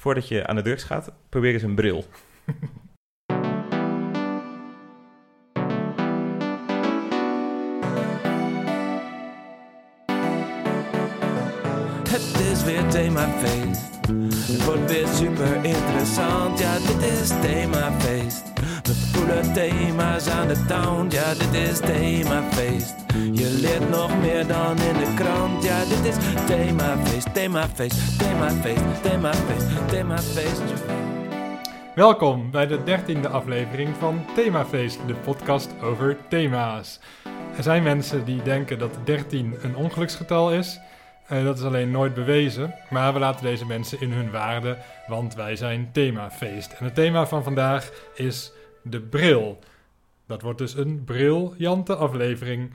voordat je aan de drugs gaat, probeer eens een bril. Het is weer themafeest. Het wordt weer super interessant. Ja, dit is themafeest. We voelen thema's aan de town. Ja, dit is themafeest. Je leert nog meer dan in de krant. Ja, dit is themafeest, themafeest, themafeest, themafeest, themafeest. Welkom bij de dertiende aflevering van Themafeest, de podcast over thema's. Er zijn mensen die denken dat 13 een ongeluksgetal is. Eh, dat is alleen nooit bewezen, maar we laten deze mensen in hun waarde, want wij zijn Themafeest. En het thema van vandaag is de bril. Dat wordt dus een briljante aflevering.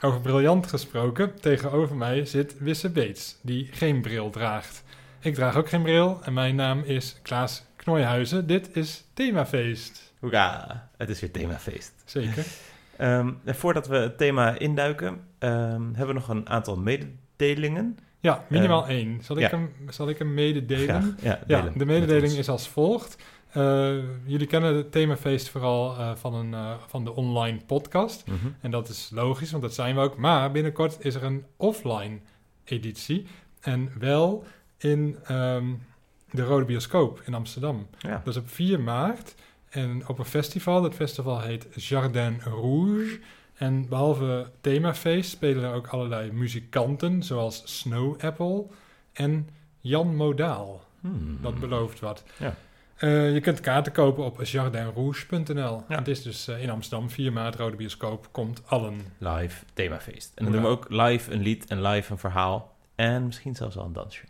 Over briljant gesproken, tegenover mij zit Wisse Beets, die geen bril draagt. Ik draag ook geen bril en mijn naam is Klaas Knooihuizen. Dit is Themafeest. Hoera, het is weer themafeest. Zeker. Ehm, en voordat we het thema induiken, ehm, hebben we nog een aantal mededelingen. Ja, minimaal Eh, één. Zal ik, ja. hem, zal ik hem mededelen? Graag. Ja, de mededeling is als volgt. Eh, jullie kennen het themafeest vooral eh, van, een, eh, van de online podcast. Mhm. En dat is logisch, want dat zijn we ook. Maar binnenkort is er een offline editie. En wel in ehm, de Rode Bioscoop in Amsterdam. Ja. Dat is op 4 maart. En op een festival. Dat festival heet Jardin Rouge. En behalve themafeest spelen er ook allerlei muzikanten. Zoals Snow Apple en Jan Modaal. Hmm. Dat belooft wat. Ja. Eh, je kunt kaarten kopen op jardinrouge.nl. Ja. Het is dus eh, in Amsterdam, 4 maart, Rode Bioscoop, komt allen. Live themafeest. En dan Hoera. doen we ook live een lied en live een verhaal. En misschien zelfs al een dansje.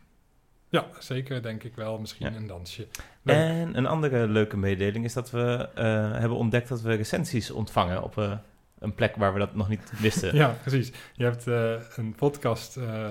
Ja, zeker denk ik wel. Misschien Ja. een dansje. Leuk. En een andere leuke mededeling is dat we eh, hebben ontdekt dat we recensies ontvangen op eh, een plek waar we dat nog niet wisten. Ja, precies. Je hebt eh, een podcast eh,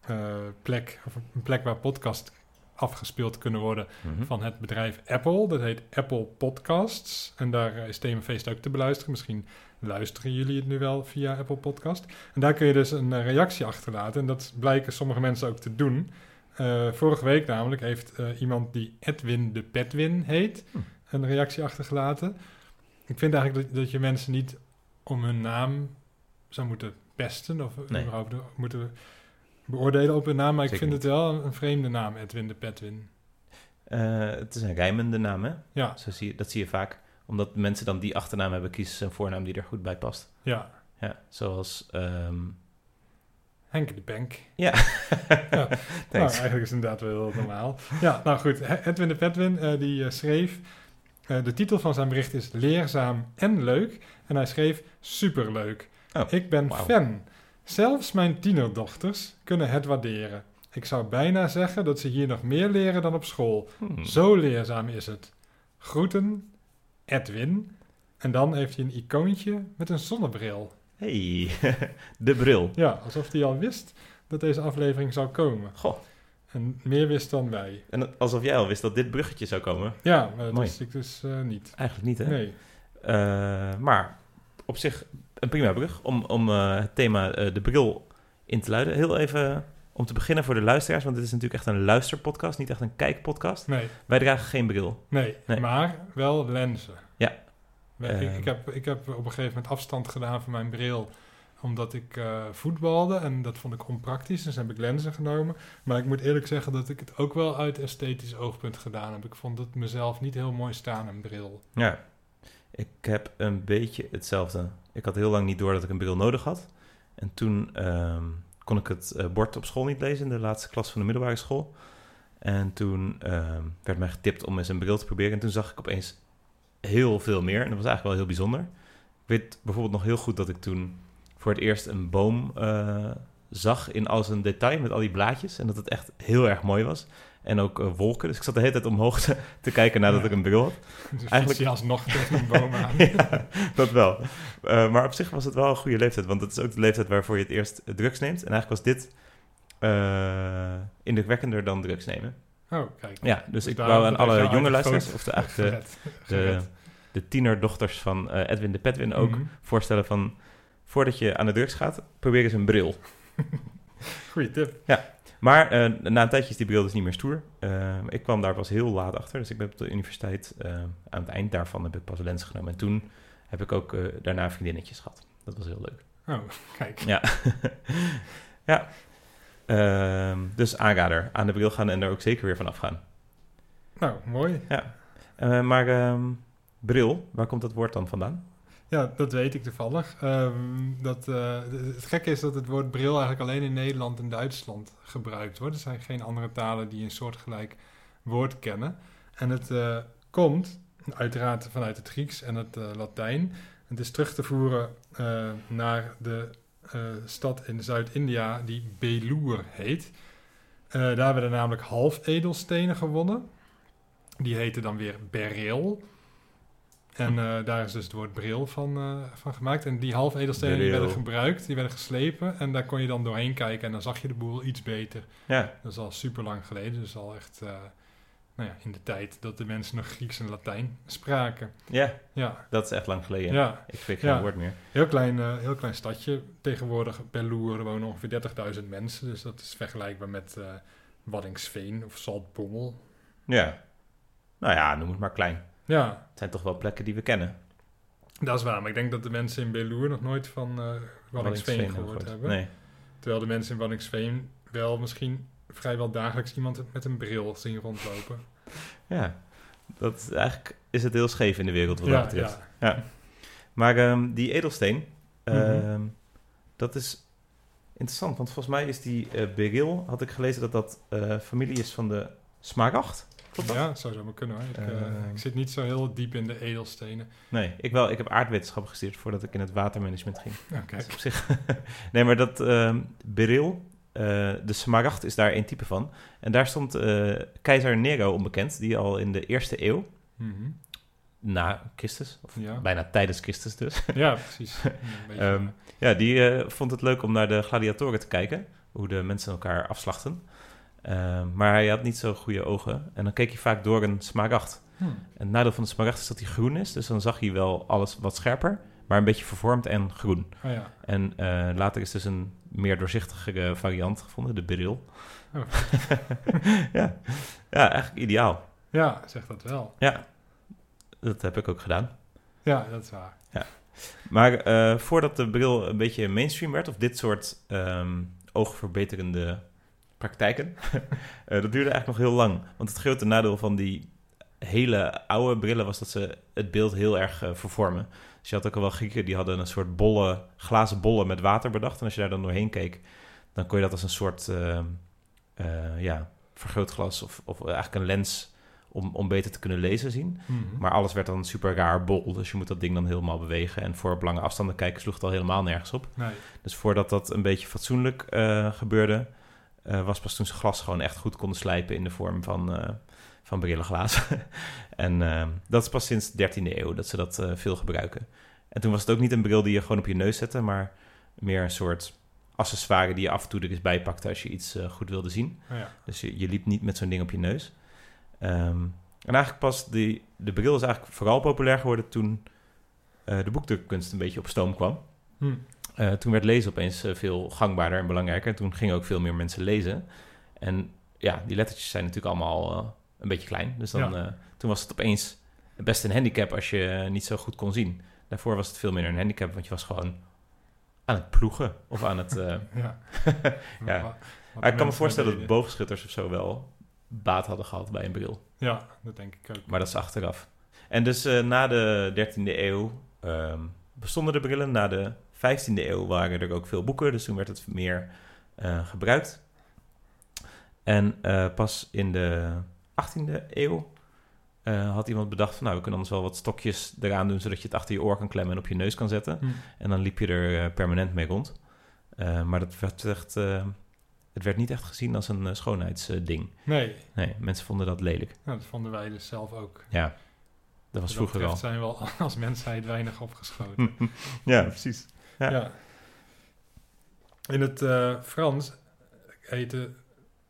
eh, plek, of een plek waar podcast afgespeeld kunnen worden Mhm. van het bedrijf Apple. Dat heet Apple Podcasts. En daar is Themafeest ook te beluisteren. Misschien luisteren jullie het nu wel via Apple Podcast. En daar kun je dus een eh, reactie achterlaten. En dat blijken sommige mensen ook te doen. Eh, vorige week namelijk heeft eh, iemand die Edwin de Petwin heet... Hm. een reactie achtergelaten. Ik vind eigenlijk dat, dat je mensen niet om hun naam zou moeten pesten... of Nee. überhaupt moeten beoordelen op hun naam. Maar ik vind het wel een, een vreemde naam, Edwin de Petwin. Eh, het is een rijmende naam, hè? Ja, Zo zie je, dat zie je vaak. Omdat mensen dan die achternaam hebben, kiezen ze een voornaam die er goed bij past. ja. Ja, zoals... ehm, Henk de Bank. ja, Ja. Nou, eigenlijk is het inderdaad wel heel normaal. Ja, nou goed. Edwin de Petwin, eh, die eh, schreef... de titel van zijn bericht is Leerzaam en Leuk. En hij schreef Superleuk. Oh, Ik ben fan. Zelfs mijn tienerdochters kunnen het waarderen. Ik zou bijna zeggen dat ze hier nog meer leren dan op school. Hmm. Zo leerzaam is het. Groeten, Edwin. En dan heeft hij een icoontje met een zonnebril. Hey, de bril. Ja, alsof hij al wist dat deze aflevering zou komen. Goh, En meer wist dan wij. en alsof jij al wist dat dit bruggetje zou komen. Ja, maar dat Mooi. wist ik dus eh, niet. Eigenlijk niet, hè? Nee. Eh, maar op zich een prima brug om, om eh, het thema eh, de bril in te luiden. Heel even om te beginnen voor de luisteraars, want dit is natuurlijk echt een luisterpodcast, niet echt een kijkpodcast. Nee, Wij dragen geen bril. nee, Nee. maar wel lenzen. Ja. Ik, Ehm. ik, heb, ik heb op een gegeven moment afstand gedaan van mijn bril omdat ik eh, voetbalde en dat vond ik onpraktisch, dus heb ik lenzen genomen. Maar ik moet eerlijk zeggen dat ik het ook wel uit esthetisch oogpunt gedaan heb. Ik vond het mezelf niet heel mooi staan, een bril. Ja, ik heb een beetje hetzelfde. Ik had heel lang niet door dat ik een bril nodig had. En toen ehm, kon ik het eh, bord op school niet lezen in de laatste klas van de middelbare school. En toen ehm, werd mij getipt om eens een bril te proberen. En toen zag ik opeens heel veel meer. En dat was eigenlijk wel heel bijzonder. Ik weet bijvoorbeeld nog heel goed dat ik toen voor het eerst een boom eh, zag in al zijn detail met al die blaadjes. En dat het echt heel erg mooi was. En ook eh, wolken. Dus ik zat de hele tijd omhoog te, te kijken nadat Ja. ik een bril had. Dus Eigenlijk- alsnog tegen een boom aan. ja, dat wel. Eh, maar op zich was het wel een goede leeftijd, want dat is ook de leeftijd waarvoor je het eerst drugs neemt. En eigenlijk was dit eh, indrukwekkender dan drugs nemen. Oh, kijk. Ja, dus ik daarom wou aan alle jonge luisteraars, of de, eigenlijk de, Gered. de, Gered. de tienerdochters van Edwin de Petwin ook, Mhm. voorstellen van, voordat je aan de drugs gaat, probeer eens een bril. Goeie tip. Maar eh, na een tijdje is die bril dus niet meer stoer. Eh, ik kwam daar pas heel laat achter. Dus ik ben op de universiteit, eh, aan het eind daarvan heb ik pas lens genomen. En toen heb ik ook daarna vriendinnetjes gehad. Dat was heel leuk. Oh, kijk. Ja. ja. Ehm, dus aanrader. Aan de bril gaan en er ook zeker weer van afgaan. Nou, mooi. Eh, maar ehm, bril, waar komt dat woord dan vandaan? Ja, dat weet ik toevallig. Ehm, dat, eh, het gekke is dat het woord bril eigenlijk alleen in Nederland en Duitsland gebruikt wordt. Er zijn geen andere talen die een soortgelijk woord kennen. En het eh, komt uiteraard vanuit het Grieks en het eh, Latijn. Het is terug te voeren naar de stad in Zuid-India die Belur heet. Daar werden namelijk half-edelstenen gewonnen. Die heten dan weer beryl. En eh, daar is dus het woord bril van, eh, van gemaakt. En die half-edelstenen die Beryl. werden gebruikt, die werden geslepen. En daar kon je dan doorheen kijken en dan zag je de boel iets beter. Ja, Dat is al super lang geleden. Dus al echt eh, nou ja, in de tijd dat de mensen nog Grieks en Latijn spraken. ja, Ja, dat is echt lang geleden. ja. Ik spreek geen Ja. woord meer. Heel klein, heel klein stadje. Tegenwoordig Belloer, er wonen ongeveer 30.000 mensen. Dus dat is vergelijkbaar met Waddingsveen of Zaltbommel. Ja. Nou ja, noem het maar klein. Ja, Het zijn toch wel plekken die we kennen. dat is waar. Maar ik denk dat de mensen in Belloer nog nooit van eh Waddingsveen gehoord hebben. Nee. Terwijl de mensen in Waddingsveen wel misschien vrijwel dagelijks iemand met een bril zien rondlopen. Ja, dat is, eigenlijk is het heel scheef in de wereld wat ja, dat betreft. ja. Maar ehm, die edelsteen, Mhm. ehm, dat is interessant. Want volgens mij is die beryl, had ik gelezen dat dat eh, familie is van de smaragd. Klopt dat? Ja, zou zo maar kunnen hoor. Ik, eh, Eh. ik zit niet zo heel diep in de edelstenen. Nee, ik wel. Ik heb aardwetenschap gestudeerd voordat ik in het watermanagement ging. Oké. Dus op zich. nee, maar dat ehm beryl, eh, de smaragd is daar een type van. En daar stond keizer Nero onbekend, die al in de eerste eeuw, Mhm. na Christus, of Ja. bijna tijdens Christus dus, ja, precies. Ehm, ja, die vond het leuk om naar de gladiatoren te kijken, hoe de mensen elkaar afslachten. Ehm, maar hij had niet zo goede ogen en dan keek hij vaak door een smaragd. hm. En het nadeel van de smaragd is dat hij groen is, dus dan zag hij wel alles wat scherper, maar een beetje vervormd en groen. Oh ja. En eh, later is dus een meer doorzichtige variant gevonden, de beryl. Oh. ja. ja, eigenlijk ideaal. ja, zeg dat wel. Ja, dat heb ik ook gedaan. Ja, dat is waar. Maar eh, voordat de bril een beetje mainstream werd, of dit soort ehm, oogverbeterende praktijken, eh, dat duurde eigenlijk nog heel lang. Want het grote nadeel van die hele oude brillen was dat ze het beeld heel erg eh, vervormen. Dus je had ook al wel Grieken die hadden een soort bolle, glazen bollen met water bedacht. En als je daar dan doorheen keek, dan kon je dat als een soort ehm, eh, ja, vergrootglas of, of eigenlijk een lens om, om beter te kunnen lezen zien. Mhm. Maar alles werd dan super raar bol. Dus je moet dat ding dan helemaal bewegen. En voor op lange afstanden kijken sloeg het al helemaal nergens op. Nee. Dus voordat dat een beetje fatsoenlijk gebeurde, eh, was pas toen ze glas gewoon echt goed konden slijpen in de vorm van, eh van brillenglaas. en eh, dat is pas sinds de 13e eeuw dat ze dat veel gebruiken. En toen was het ook niet een bril die je gewoon op je neus zette, maar meer een soort accessoire die je af en toe er eens bij pakte als je iets goed wilde zien. Oh ja. Dus je, je liep niet met zo'n ding op je neus. Ehm, en eigenlijk pas die, de bril is eigenlijk vooral populair geworden toen de boekdrukkunst een beetje op stoom kwam. Hm. Eh, toen werd lezen opeens eh, veel gangbaarder en belangrijker. En toen gingen ook veel meer mensen lezen. En ja, die lettertjes zijn natuurlijk allemaal eh, een beetje klein. Dus dan, Ja. toen was het opeens best een handicap als je niet zo goed kon zien. Daarvoor was het veel minder een handicap, want je was gewoon aan het ploegen of aan het... Ja. Ja. Wat- wat maar ik kan me voorstellen dat boogschutters of zo wel baat hadden gehad bij een bril. Ja, dat denk ik ook. Maar dat is achteraf. En dus na de 13e eeuw ehm, bestonden de brillen. Na de 15e eeuw waren er ook veel boeken, dus toen werd het meer eh, gebruikt. En eh, pas in de 18e eeuw eh, had iemand bedacht van... nou, we kunnen anders wel wat stokjes eraan doen... zodat je het achter je oor kan klemmen en op je neus kan zetten. Hm. En dan liep je er permanent mee rond. Maar dat werd echt, het werd niet echt gezien als een schoonheidsding. Nee, nee, mensen vonden dat lelijk. nou, dat vonden wij dus zelf ook. Ja, dat was Wat vroeger al. zijn we al als mensheid weinig opgeschoten. ja, precies. Ja. Ja. In het eh, Frans heten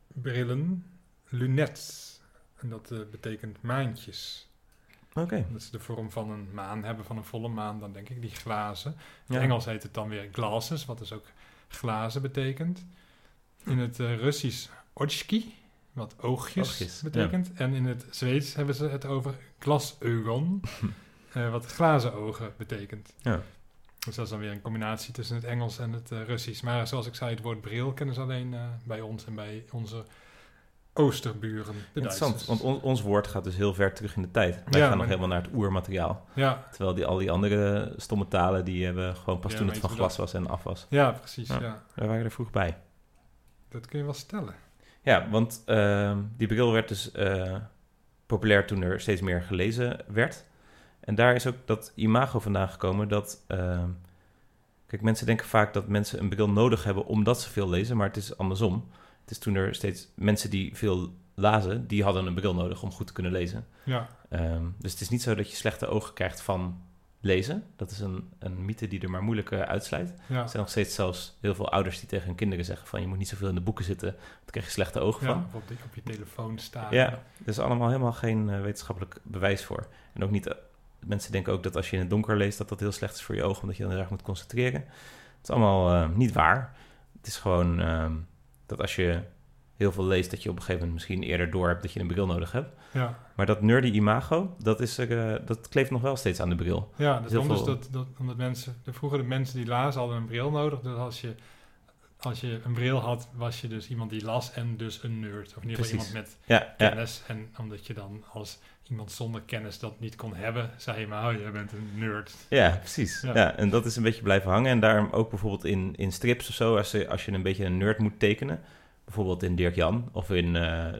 brillen lunettes. En dat eh, betekent maantjes. Oké. Dat ze de vorm van een maan hebben, van een volle maan, dan denk ik, die glazen. In Ja. het Engels heet het dan weer glasses, wat dus ook glazen betekent. In het eh, Russisch oczki, wat oogjes, Oogjes, betekent. En in het Zweeds hebben ze het over glasögon, eh, wat glazen ogen betekent. Ja. Dus dat is dan weer een combinatie tussen het Engels en het eh, Russisch. Maar zoals ik zei, het woord bril kennen ze alleen eh, bij ons en bij onze oosterburen, de Interessant, Duitsers. want on- ons woord gaat dus heel ver terug in de tijd. Wij Ja, gaan nog helemaal naar het oermateriaal. Ja, Terwijl die, al die andere stomme talen, die hebben gewoon pas Ja, toen het van glas was en af was. ja precies. Ja. Ja. Wij waren er vroeg bij. Dat kun je wel stellen. Ja, want ehm, die bril werd dus eh, populair toen er steeds meer gelezen werd. En daar is ook dat imago vandaan gekomen dat... ehm, kijk, mensen denken vaak dat mensen een bril nodig hebben omdat ze veel lezen, maar het is andersom. Het is toen er steeds mensen die veel lazen, die hadden een bril nodig om goed te kunnen lezen. Ja, Ehm, dus het is niet zo dat je slechte ogen krijgt van lezen. Dat is een, een mythe die er maar moeilijk eh, uitsluit. ja. Er zijn nog steeds zelfs heel veel ouders die tegen hun kinderen zeggen van... je moet niet zoveel in de boeken zitten, dan krijg je slechte ogen ja van. op, die, op je telefoon staan. Ja, er is allemaal helemaal geen eh, wetenschappelijk bewijs voor. En ook niet... mensen denken ook dat als je in het donker leest... dat dat heel slecht is voor je ogen, omdat je dan heel erg moet concentreren. Het is allemaal eh, niet waar. Het is gewoon ehm, dat als je heel veel leest... dat je op een gegeven moment misschien eerder door hebt dat je een bril nodig hebt. ja. Maar dat nerdy imago, dat, is, er, eh, dat kleeft nog wel steeds aan de bril. Ja, dat veel- dat, dat, omdat mensen, de, vroeger de mensen die lazen hadden een bril nodig. Dus als je, als je een bril had, was je dus iemand die las en dus een nerd. Of in ieder geval Precies. iemand met Ja, ja, kennis. En omdat je dan als iemand zonder kennis dat niet kon hebben, zei je maar, oh, jij bent een nerd. ja precies. Ja. Ja. en dat is een beetje blijven hangen. En daarom ook bijvoorbeeld in, in strips of zo, als je, als je een beetje een nerd moet tekenen... bijvoorbeeld in Dirk Jan of in eh, eh,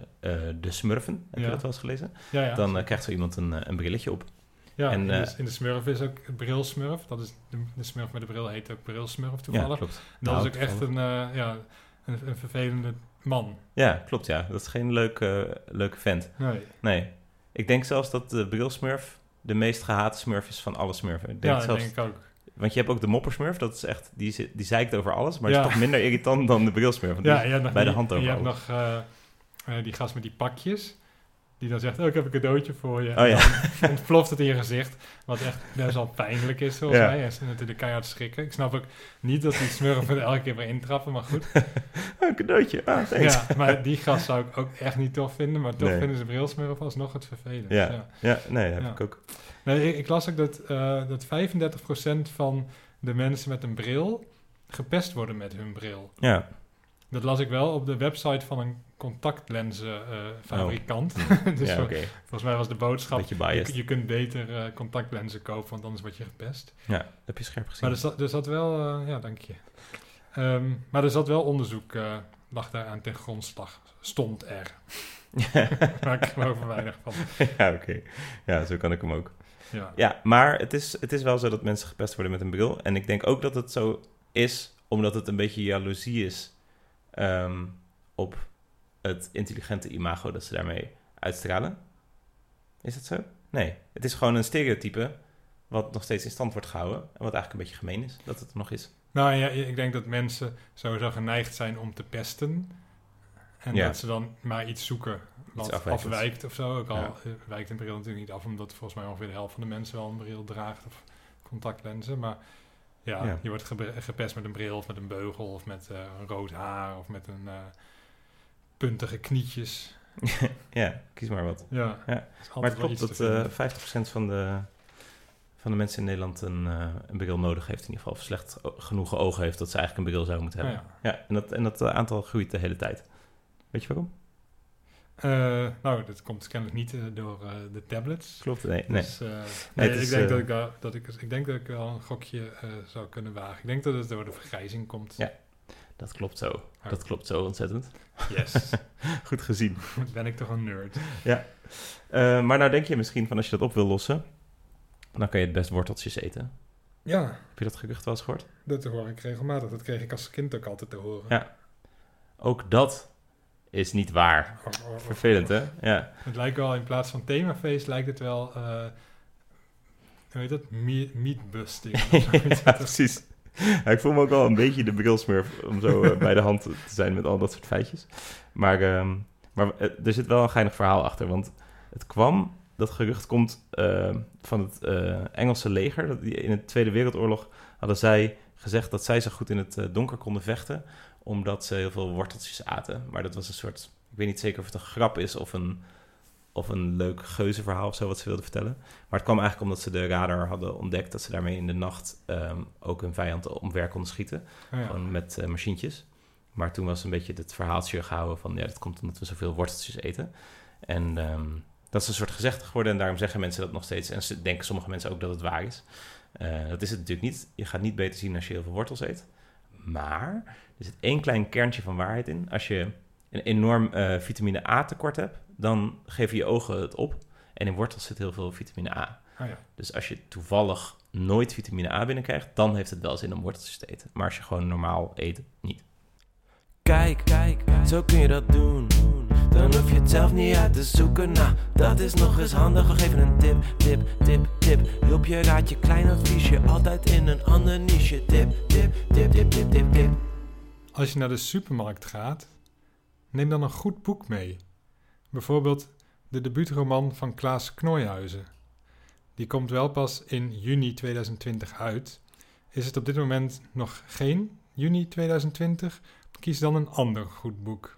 De Smurfen, heb je dat wel eens gelezen? Ja, ja. Dan eh, krijgt zo iemand een, een brilletje op. ja en, in, eh, de, in de Smurf is ook een brilsmurf. Dat is de, de Smurf met de bril heet ook brilsmurf Ja, toevallig. klopt. dat Nou, is ook echt een, eh, ja, een, een vervelende man. Ja, klopt ja. Dat is geen leuke, leuke vent. Nee. Nee. Ik denk zelfs dat de brilsmurf de meest gehate smurf is van alle smurfen. Ik denk Ja, dat zelfs, denk ik ook. Want je hebt ook de moppersmurf, dat is echt, die, die zeikt over alles, maar Ja. is toch minder irritant dan de brilsmurf. want Ja, nog bij de hand en Je over hebt nog eh, die gast met die pakjes. Die dan zegt, oh, ik heb een cadeautje voor je. Oh En ja. dan ontploft het in je gezicht. Wat echt best wel pijnlijk is, volgens Ja. mij. En ze natuurlijk keihard schrikken. Ik snap ook niet dat die smurfen er elke keer weer intrappen, maar goed. Oh, een cadeautje. Ah. Ja, maar die gast zou ik ook echt niet tof vinden. Maar toch Nee. vinden ze brilsmurf alsnog het vervelend. Ja. Ja, nee, heb ik ook. Nee, ik, ik las ook dat, eh dat 35% van de mensen met een bril gepest worden met hun bril. Ja, Dat las ik wel op de website van een contactlenzenfabrikant. dus ja vol- oké. volgens mij was de boodschap, je, je kunt beter eh, contactlenzen kopen, want anders word je gepest. Ja, dat heb je scherp gezien. Maar er zat, er zat wel, eh, ja, dank je. Ehm, maar er zat wel onderzoek, eh, lag daar aan ten grondslag, stond er. maar ik geloof er weinig van. ja, oké. Ja, zo kan ik hem ook. Ja. Ja, maar het is, het is wel zo dat mensen gepest worden met een bril. En ik denk ook dat het zo is, omdat het een beetje jaloezie is ehm, op het intelligente imago dat ze daarmee uitstralen. Is dat zo? Nee, het is gewoon een stereotype wat nog steeds in stand wordt gehouden. En wat eigenlijk een beetje gemeen is, dat het er nog is. Nou ja, ik denk dat mensen sowieso geneigd zijn om te pesten. En Ja. dat ze dan maar iets zoeken wat afwijkt of zo. Ook al Ja. eh, wijkt een bril natuurlijk niet af, omdat volgens mij ongeveer de helft van de mensen wel een bril draagt of contactlenzen. Maar ja, Ja. je wordt gepest met een bril of met een beugel of met een rood haar of met een eh, puntige knietjes. ja, kies maar wat. Ja, Maar het klopt dat vinden. eh 50% van de, van de mensen in Nederland een, eh, een bril nodig heeft. In ieder geval of slecht genoeg ogen heeft dat ze eigenlijk een bril zou moeten hebben. Ja. Ja, en dat, en dat eh, aantal groeit de hele tijd. Weet je waarom? Nou, dat komt kennelijk niet door de tablets. Klopt, nee. Dus, ik, is, denk dat ik, wel- dat ik, ik denk dat ik wel een gokje zou kunnen wagen. Ik denk dat het door de vergrijzing komt. Ja. Dat klopt zo. Dat klopt zo ontzettend. Yes, Goed gezien. ben ik toch een nerd. Eh, maar nou denk je misschien van als je dat op wil lossen, dan kan je het best worteltjes eten. Ja, Heb je dat gerucht wel eens gehoord? dat hoor ik regelmatig. Dat kreeg ik als kind ook altijd te horen. Ja. Ook dat is niet waar. Oh, oh, oh. Vervelend, hè? Ja. Het lijkt wel, in plaats van themafeest, lijkt het wel, eh hoe heet dat? Me- Meatbusting. ja, precies. Ik voel me ook wel een beetje de brilsmurf om zo eh, bij de hand te zijn met al dat soort feitjes. Maar, ehm, maar eh, er zit wel een geinig verhaal achter, want het kwam, dat gerucht komt eh, van het eh, Engelse leger. Dat in de Tweede Wereldoorlog hadden zij gezegd dat zij zo goed in het donker konden vechten, omdat ze heel veel worteltjes aten. Maar dat was een soort, ik weet niet zeker of het een grap is of een, of een leuk geuzenverhaal of zo wat ze wilden vertellen. Maar het kwam eigenlijk omdat ze de radar hadden ontdekt dat ze daarmee in de nacht ehm, ook hun vijand omver konden schieten. Oh ja. Gewoon met eh, machientjes. Maar toen was een beetje het verhaaltje gehouden van... ja, dat komt omdat we zoveel worteltjes eten. En ehm, dat is een soort gezegde geworden... en daarom zeggen mensen dat nog steeds. En ze denken sommige mensen ook dat het waar is. Eh, dat is het natuurlijk niet. Je gaat niet beter zien als je heel veel wortels eet. Maar er zit één klein kernje van waarheid in. Als je een enorm eh, vitamine A tekort hebt... dan geven je ogen het op. En in wortels zit heel veel vitamine A. Oh ja. Dus als je toevallig nooit vitamine A binnenkrijgt... dan heeft het wel zin om worteltjes te eten. Maar als je gewoon normaal eet, niet. Kijk, kijk, zo kun je dat doen. Dan hoef je het zelf niet uit te zoeken. Nou, dat is nog eens handig. We geven een tip, tip, tip, tip. Hulp je, raad je, klein adviesje. Altijd in een ander niche. Tip, tip, tip, tip, tip, tip, tip. Als je naar de supermarkt gaat, neem dan een goed boek mee. Bijvoorbeeld de debuutroman van Klaas Knooihuizen. Die komt wel pas in juni 2020 uit. Is het op dit moment nog geen juni 2020? Kies dan een ander goed boek.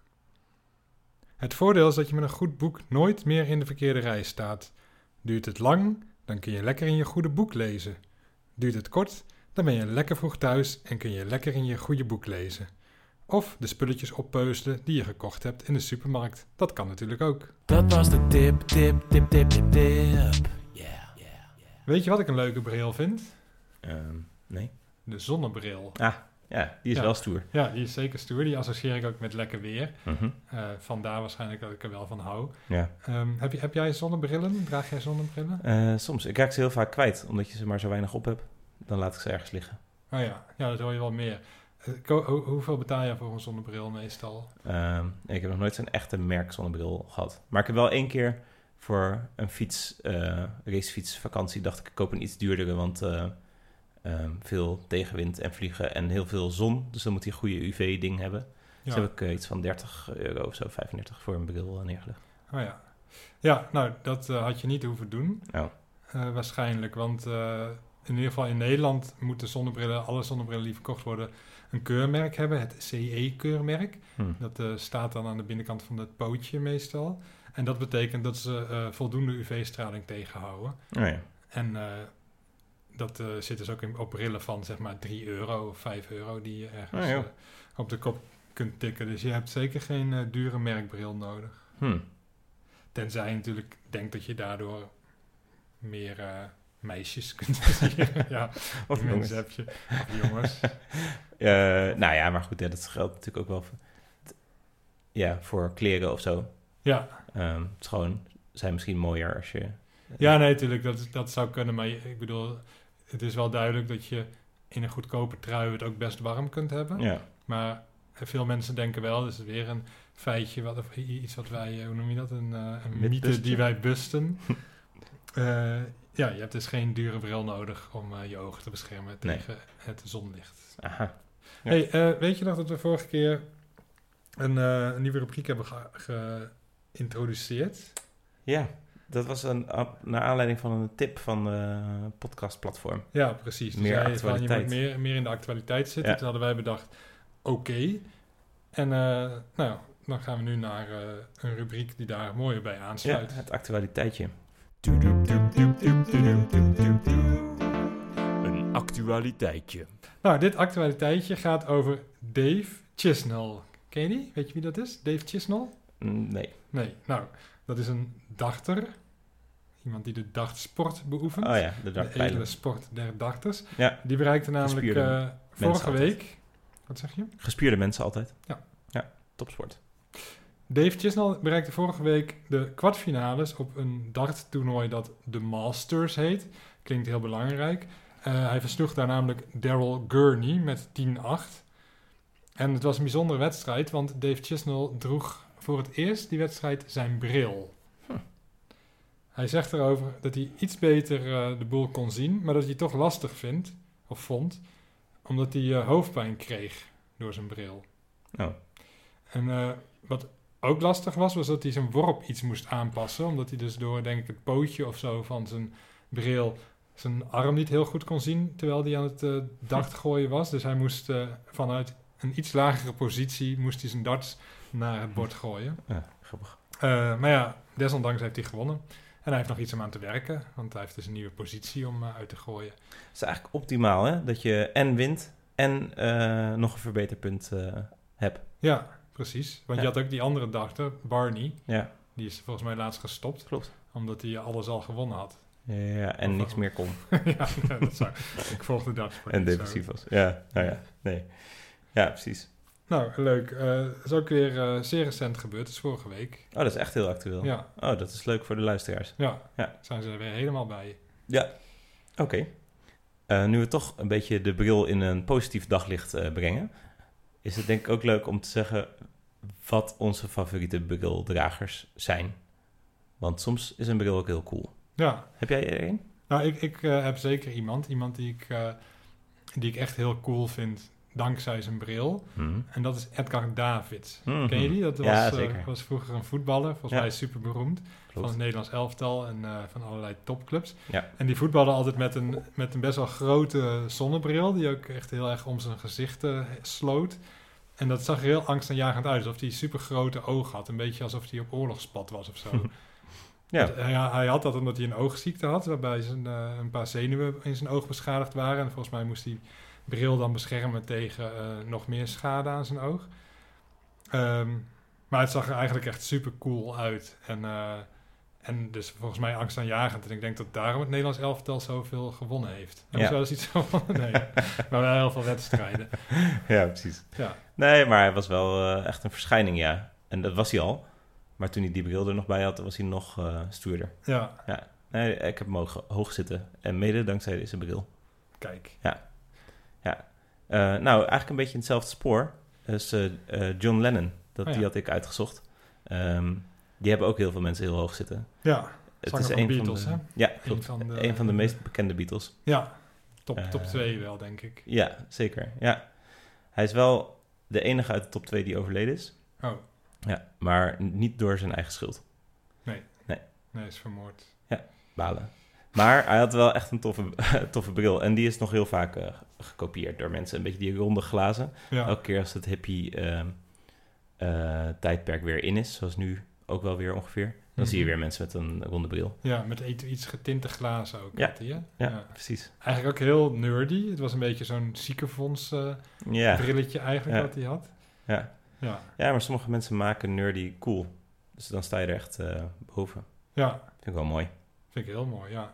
Het voordeel is dat je met een goed boek nooit meer in de verkeerde rij staat. Duurt het lang, dan kun je lekker in je goede boek lezen. Duurt het kort, dan ben je lekker vroeg thuis en kun je lekker in je goede boek lezen. Of de spulletjes oppeuzelen die je gekocht hebt in de supermarkt. Dat kan natuurlijk ook. Dat was de tip, tip, tip, tip, tip, tip. Yeah. Weet je wat ik een leuke bril vind? Ehm, nee. De zonnebril. Ah, ja, die is Ja. wel stoer. Ja, die is zeker stoer. Die associeer ik ook met lekker weer. Mhm. Eh, vandaar waarschijnlijk dat ik er wel van hou. Ja. Ehm, heb, je, heb jij zonnebrillen? Draag jij zonnebrillen? Eh, soms. Ik raak ze heel vaak kwijt, omdat je ze maar zo weinig op hebt. Dan laat ik ze ergens liggen. Oh ja, ja dat hoor je wel meer. Eh, ho- hoeveel betaal je voor een zonnebril meestal? Ehm, ik heb nog nooit zo'n echte merk zonnebril gehad. Maar ik heb wel één keer voor een fiets, eh racefietsvakantie, dacht ik, ik koop een iets duurdere, want eh, ehm, veel tegenwind en vliegen en heel veel zon. Dus dan moet hij een goede UV-ding hebben. Dus heb ik iets van 30 euro of zo, 35 voor een bril neergelegd. Oh ja. Ja, nou, dat had je niet hoeven doen. Oh. Waarschijnlijk, want in ieder geval in Nederland moeten zonnebrillen, alle zonnebrillen die verkocht worden, een keurmerk hebben, het CE-keurmerk. Hm. Dat eh, staat dan aan de binnenkant van het pootje meestal. En dat betekent dat ze eh, voldoende UV-straling tegenhouden. Oh ja. En eh, dat zit dus ook in, op brillen van zeg maar 3 euro of 5 euro die je ergens Oh, op de kop kunt tikken. Dus je hebt zeker geen dure merkbril nodig. Hm. Tenzij je natuurlijk denkt dat je daardoor meer meisjes kunt zien. ja, Of jongens. heb je. Of jongens. Eh, nou ja, maar goed, ja, dat geldt natuurlijk ook wel voor, ja, voor kleren of zo. Ja, Ehm, het is gewoon, zijn misschien mooier als je... ja nee, natuurlijk, dat, dat zou kunnen. Maar je- ik bedoel, het is wel duidelijk dat je in een goedkope trui het ook best warm kunt hebben. Ja, Maar veel mensen denken wel, dus weer een feitje, wat, of iets wat wij, eh, hoe noem je dat, een, eh, een mythe die wij busten. Ja, je hebt dus geen dure bril nodig om eh, je ogen te beschermen Nee. tegen het zonlicht. aha. Ja. Hey, eh, weet je nog dat we vorige keer een, eh, een nieuwe rubriek hebben ge- geïntroduceerd? Ja, dat was een, naar aanleiding van een tip van de podcastplatform. Ja, precies. Dus Meer van, je moet meer, meer in de actualiteit zitten. Ja. Toen hadden wij bedacht, oké. En eh, nou, dan gaan we nu naar eh, een rubriek die daar mooi bij Ja, aansluit. het actualiteitje. Een actualiteitje. Nou, dit actualiteitje gaat over Dave Chisnell. Ken je die? Weet je wie dat is? Dave Chisnell? Mm, Nee. Nee, nou, dat is een dachter. Iemand die de dachtsport beoefent. Oh ja, de de dartpijlen. edele sport der dachters. Ja. Die bereikte namelijk eh, vorige altijd. week... Wat zeg je? Gespierde mensen altijd. Ja. Ja, topsport. Dave Chisnell bereikte vorige week de kwartfinales op een darttoernooi dat de Masters heet. Klinkt heel belangrijk. Eh, hij versloeg daar namelijk Daryl Gurney met 10-8. En het was een bijzondere wedstrijd, want Dave Chisnell droeg voor het eerst die wedstrijd zijn bril. Hij zegt erover dat hij iets beter eh, de boel kon zien, maar dat hij het toch lastig vindt, of vond, omdat hij eh, hoofdpijn kreeg door zijn bril. Oh. En wat ook lastig was, was dat hij zijn worp iets moest aanpassen. Omdat hij dus door, denk ik, het pootje of zo van zijn bril zijn arm niet heel goed kon zien. Terwijl hij aan het eh dart gooien was. Dus hij moest eh, vanuit een iets lagere positie moest hij zijn darts naar het bord gooien. Ja, grappig. Eh, maar ja, desondanks heeft hij gewonnen. En hij heeft nog iets om aan te werken, want hij heeft dus een nieuwe positie om uit te gooien. Het is eigenlijk optimaal, hè? Dat je en wint en nog een verbeterpunt hebt. Ja, precies. Want Ja. je had ook die andere dachter, Barney. Ja, Die is volgens mij laatst gestopt, klopt. omdat hij alles al gewonnen had. Ja, en Of- niks meer kon. ja, dat zou, ik volgde dat. En zo. depressief was. Ja, nou ja, nee. Ja, precies. Nou, leuk. Eh, Het is ook weer eh, zeer recent gebeurd. Is vorige week. Oh, dat is echt heel actueel. Ja, Oh, dat is leuk voor de luisteraars. ja. Ja. Zijn ze er weer helemaal bij. Ja. Oké. Eh, nu we toch een beetje de bril in een positief daglicht brengen, is het denk ik ook leuk om te zeggen wat onze favoriete brildragers zijn. Want soms is een bril ook heel cool. Ja, Heb jij er een? nou, ik, ik eh, heb zeker iemand. Iemand die ik, eh, die ik echt heel cool vind, dankzij zijn bril. En dat is Edgar Davids. Mhm. Ken je die? Dat was, Ja, eh, was vroeger een voetballer. Volgens Ja. mij super beroemd. Van het Nederlands elftal en eh, van allerlei topclubs. Ja. En die voetbalde altijd met een, met een best wel grote zonnebril. Die ook echt heel erg om zijn gezicht eh, sloot. En dat zag er heel angstaanjagend uit. Alsof hij super grote ogen had. Een beetje alsof hij op oorlogspad was of zo. Ja. Hij, hij had dat omdat hij een oogziekte had. Waarbij zijn, een paar zenuwen in zijn oog beschadigd waren. En volgens mij moest die bril dan beschermen tegen eh, nog meer schade aan zijn oog. Ehm, maar het zag er eigenlijk echt super cool uit. En, eh, en dus volgens mij angstaanjagend. En ik denk dat daarom het Nederlands elftal zoveel gewonnen heeft. Hebben Ja. wel eens iets gewonnen? Nee, maar wel heel veel wedstrijden. ja, precies. Ja, Nee, maar hij was wel eh, echt een verschijning, ja. En dat was hij al. Maar toen hij die bril er nog bij had, was hij nog eh stoerder. ja, Nee, ik heb hem hoog, hoog zitten. En mede dankzij deze bril. kijk. Eh, nou, eigenlijk een beetje in hetzelfde spoor. Dus eh, eh, John Lennon, dat, Oh ja. die had ik uitgezocht. Ehm, die hebben ook heel veel mensen heel hoog zitten. Ja, Zanger van Beatles, de, hè? Ja, een van de, Een van de meest bekende Beatles. Ja, top, top 2 wel, denk ik. Ja, zeker. Ja. Hij is wel de enige uit de top 2 die overleden is. Oh, Ja, maar niet door zijn eigen schuld. nee, is vermoord. Balen. Maar hij had wel echt een toffe, toffe bril. En die is nog heel vaak eh, gekopieerd door mensen. Een beetje die ronde glazen. Ja, Elke keer als het hippie ehm, eh, tijdperk weer in is, zoals nu ook wel weer ongeveer, dan zie je Mhm. weer mensen met een ronde bril. ja met iets, iets getinte glazen ook. Ja? Ja, precies. Eigenlijk ook heel nerdy. Het was een beetje zo'n ziekenfonds eh, brilletje eigenlijk wat hij had. ja. Ja, ja, maar sommige mensen maken nerdy cool. Dus dan sta je er echt boven. ja, Vind ik wel mooi. Vind ik heel mooi, ja.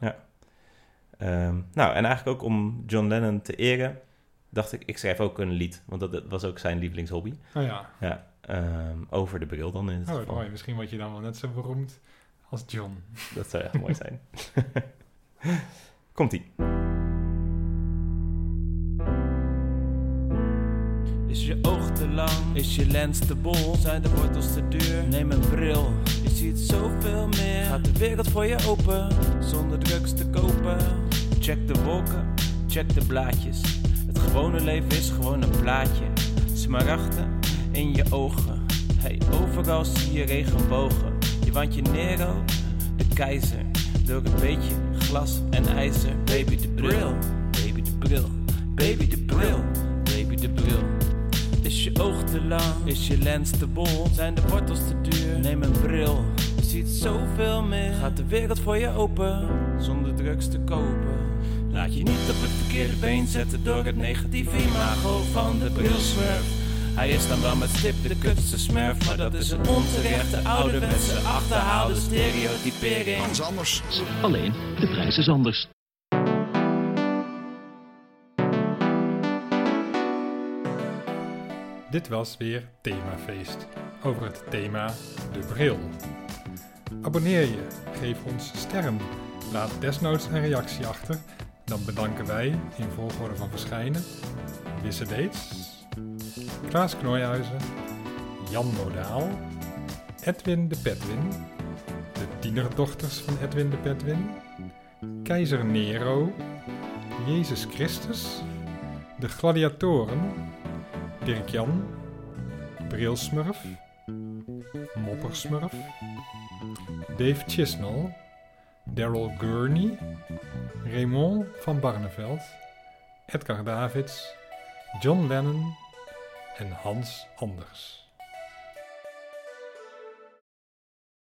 Ehm, nou, en eigenlijk ook om John Lennon te eren, dacht ik, ik schrijf ook een lied. Want dat, dat was ook zijn lievelingshobby. Oh ja, Ja, ehm, over de bril dan in het oh, geval. mooi. Misschien word je dan wel net zo beroemd als John. Dat zou echt mooi zijn. Komt-ie. Is je oog? Is je lens te bol? Zijn de wortels te duur? Neem een bril, je ziet zoveel meer. Gaat de wereld voor je open, zonder drugs te kopen. Check de wolken, check de blaadjes. Het gewone leven is gewoon een plaatje. Smaragden in je ogen. Hey, overal zie je regenbogen. Je wandje Nero, de keizer. Door een beetje glas en ijzer. Baby de bril, baby de bril, baby de bril, baby de bril. Is je oog te lang? Is je lens te bol? Zijn de wortels te duur? Neem een bril, je ziet zoveel meer. Gaat de wereld voor je open, zonder drugs te kopen. Laat je niet op het verkeerde been zetten door het negatieve imago van de brilsmurf. Hij is dan wel met stip de kutste smurf, maar dat is een onterechte ouderwetse achterhaalde stereotypering. Anders. Alleen, de prijs is anders. Dit was weer Themafeest. Over het thema de bril. Abonneer je, geef ons sterren. Laat desnoods een reactie achter. Dan bedanken wij in volgorde van verschijnen Wisse Deets, Klaas Knooihuizen, Jan Modaal, Edwin de Petwin, de tienerdochters van Edwin de Petwin, Keizer Nero, Jezus Christus, de gladiatoren, Dirk Jan, Brilsmurf, Moppersmurf, Dave Chisnell, Daryl Gurney, Raymond van Barneveld, Edgar Davids, John Lennon, en Hans Anders.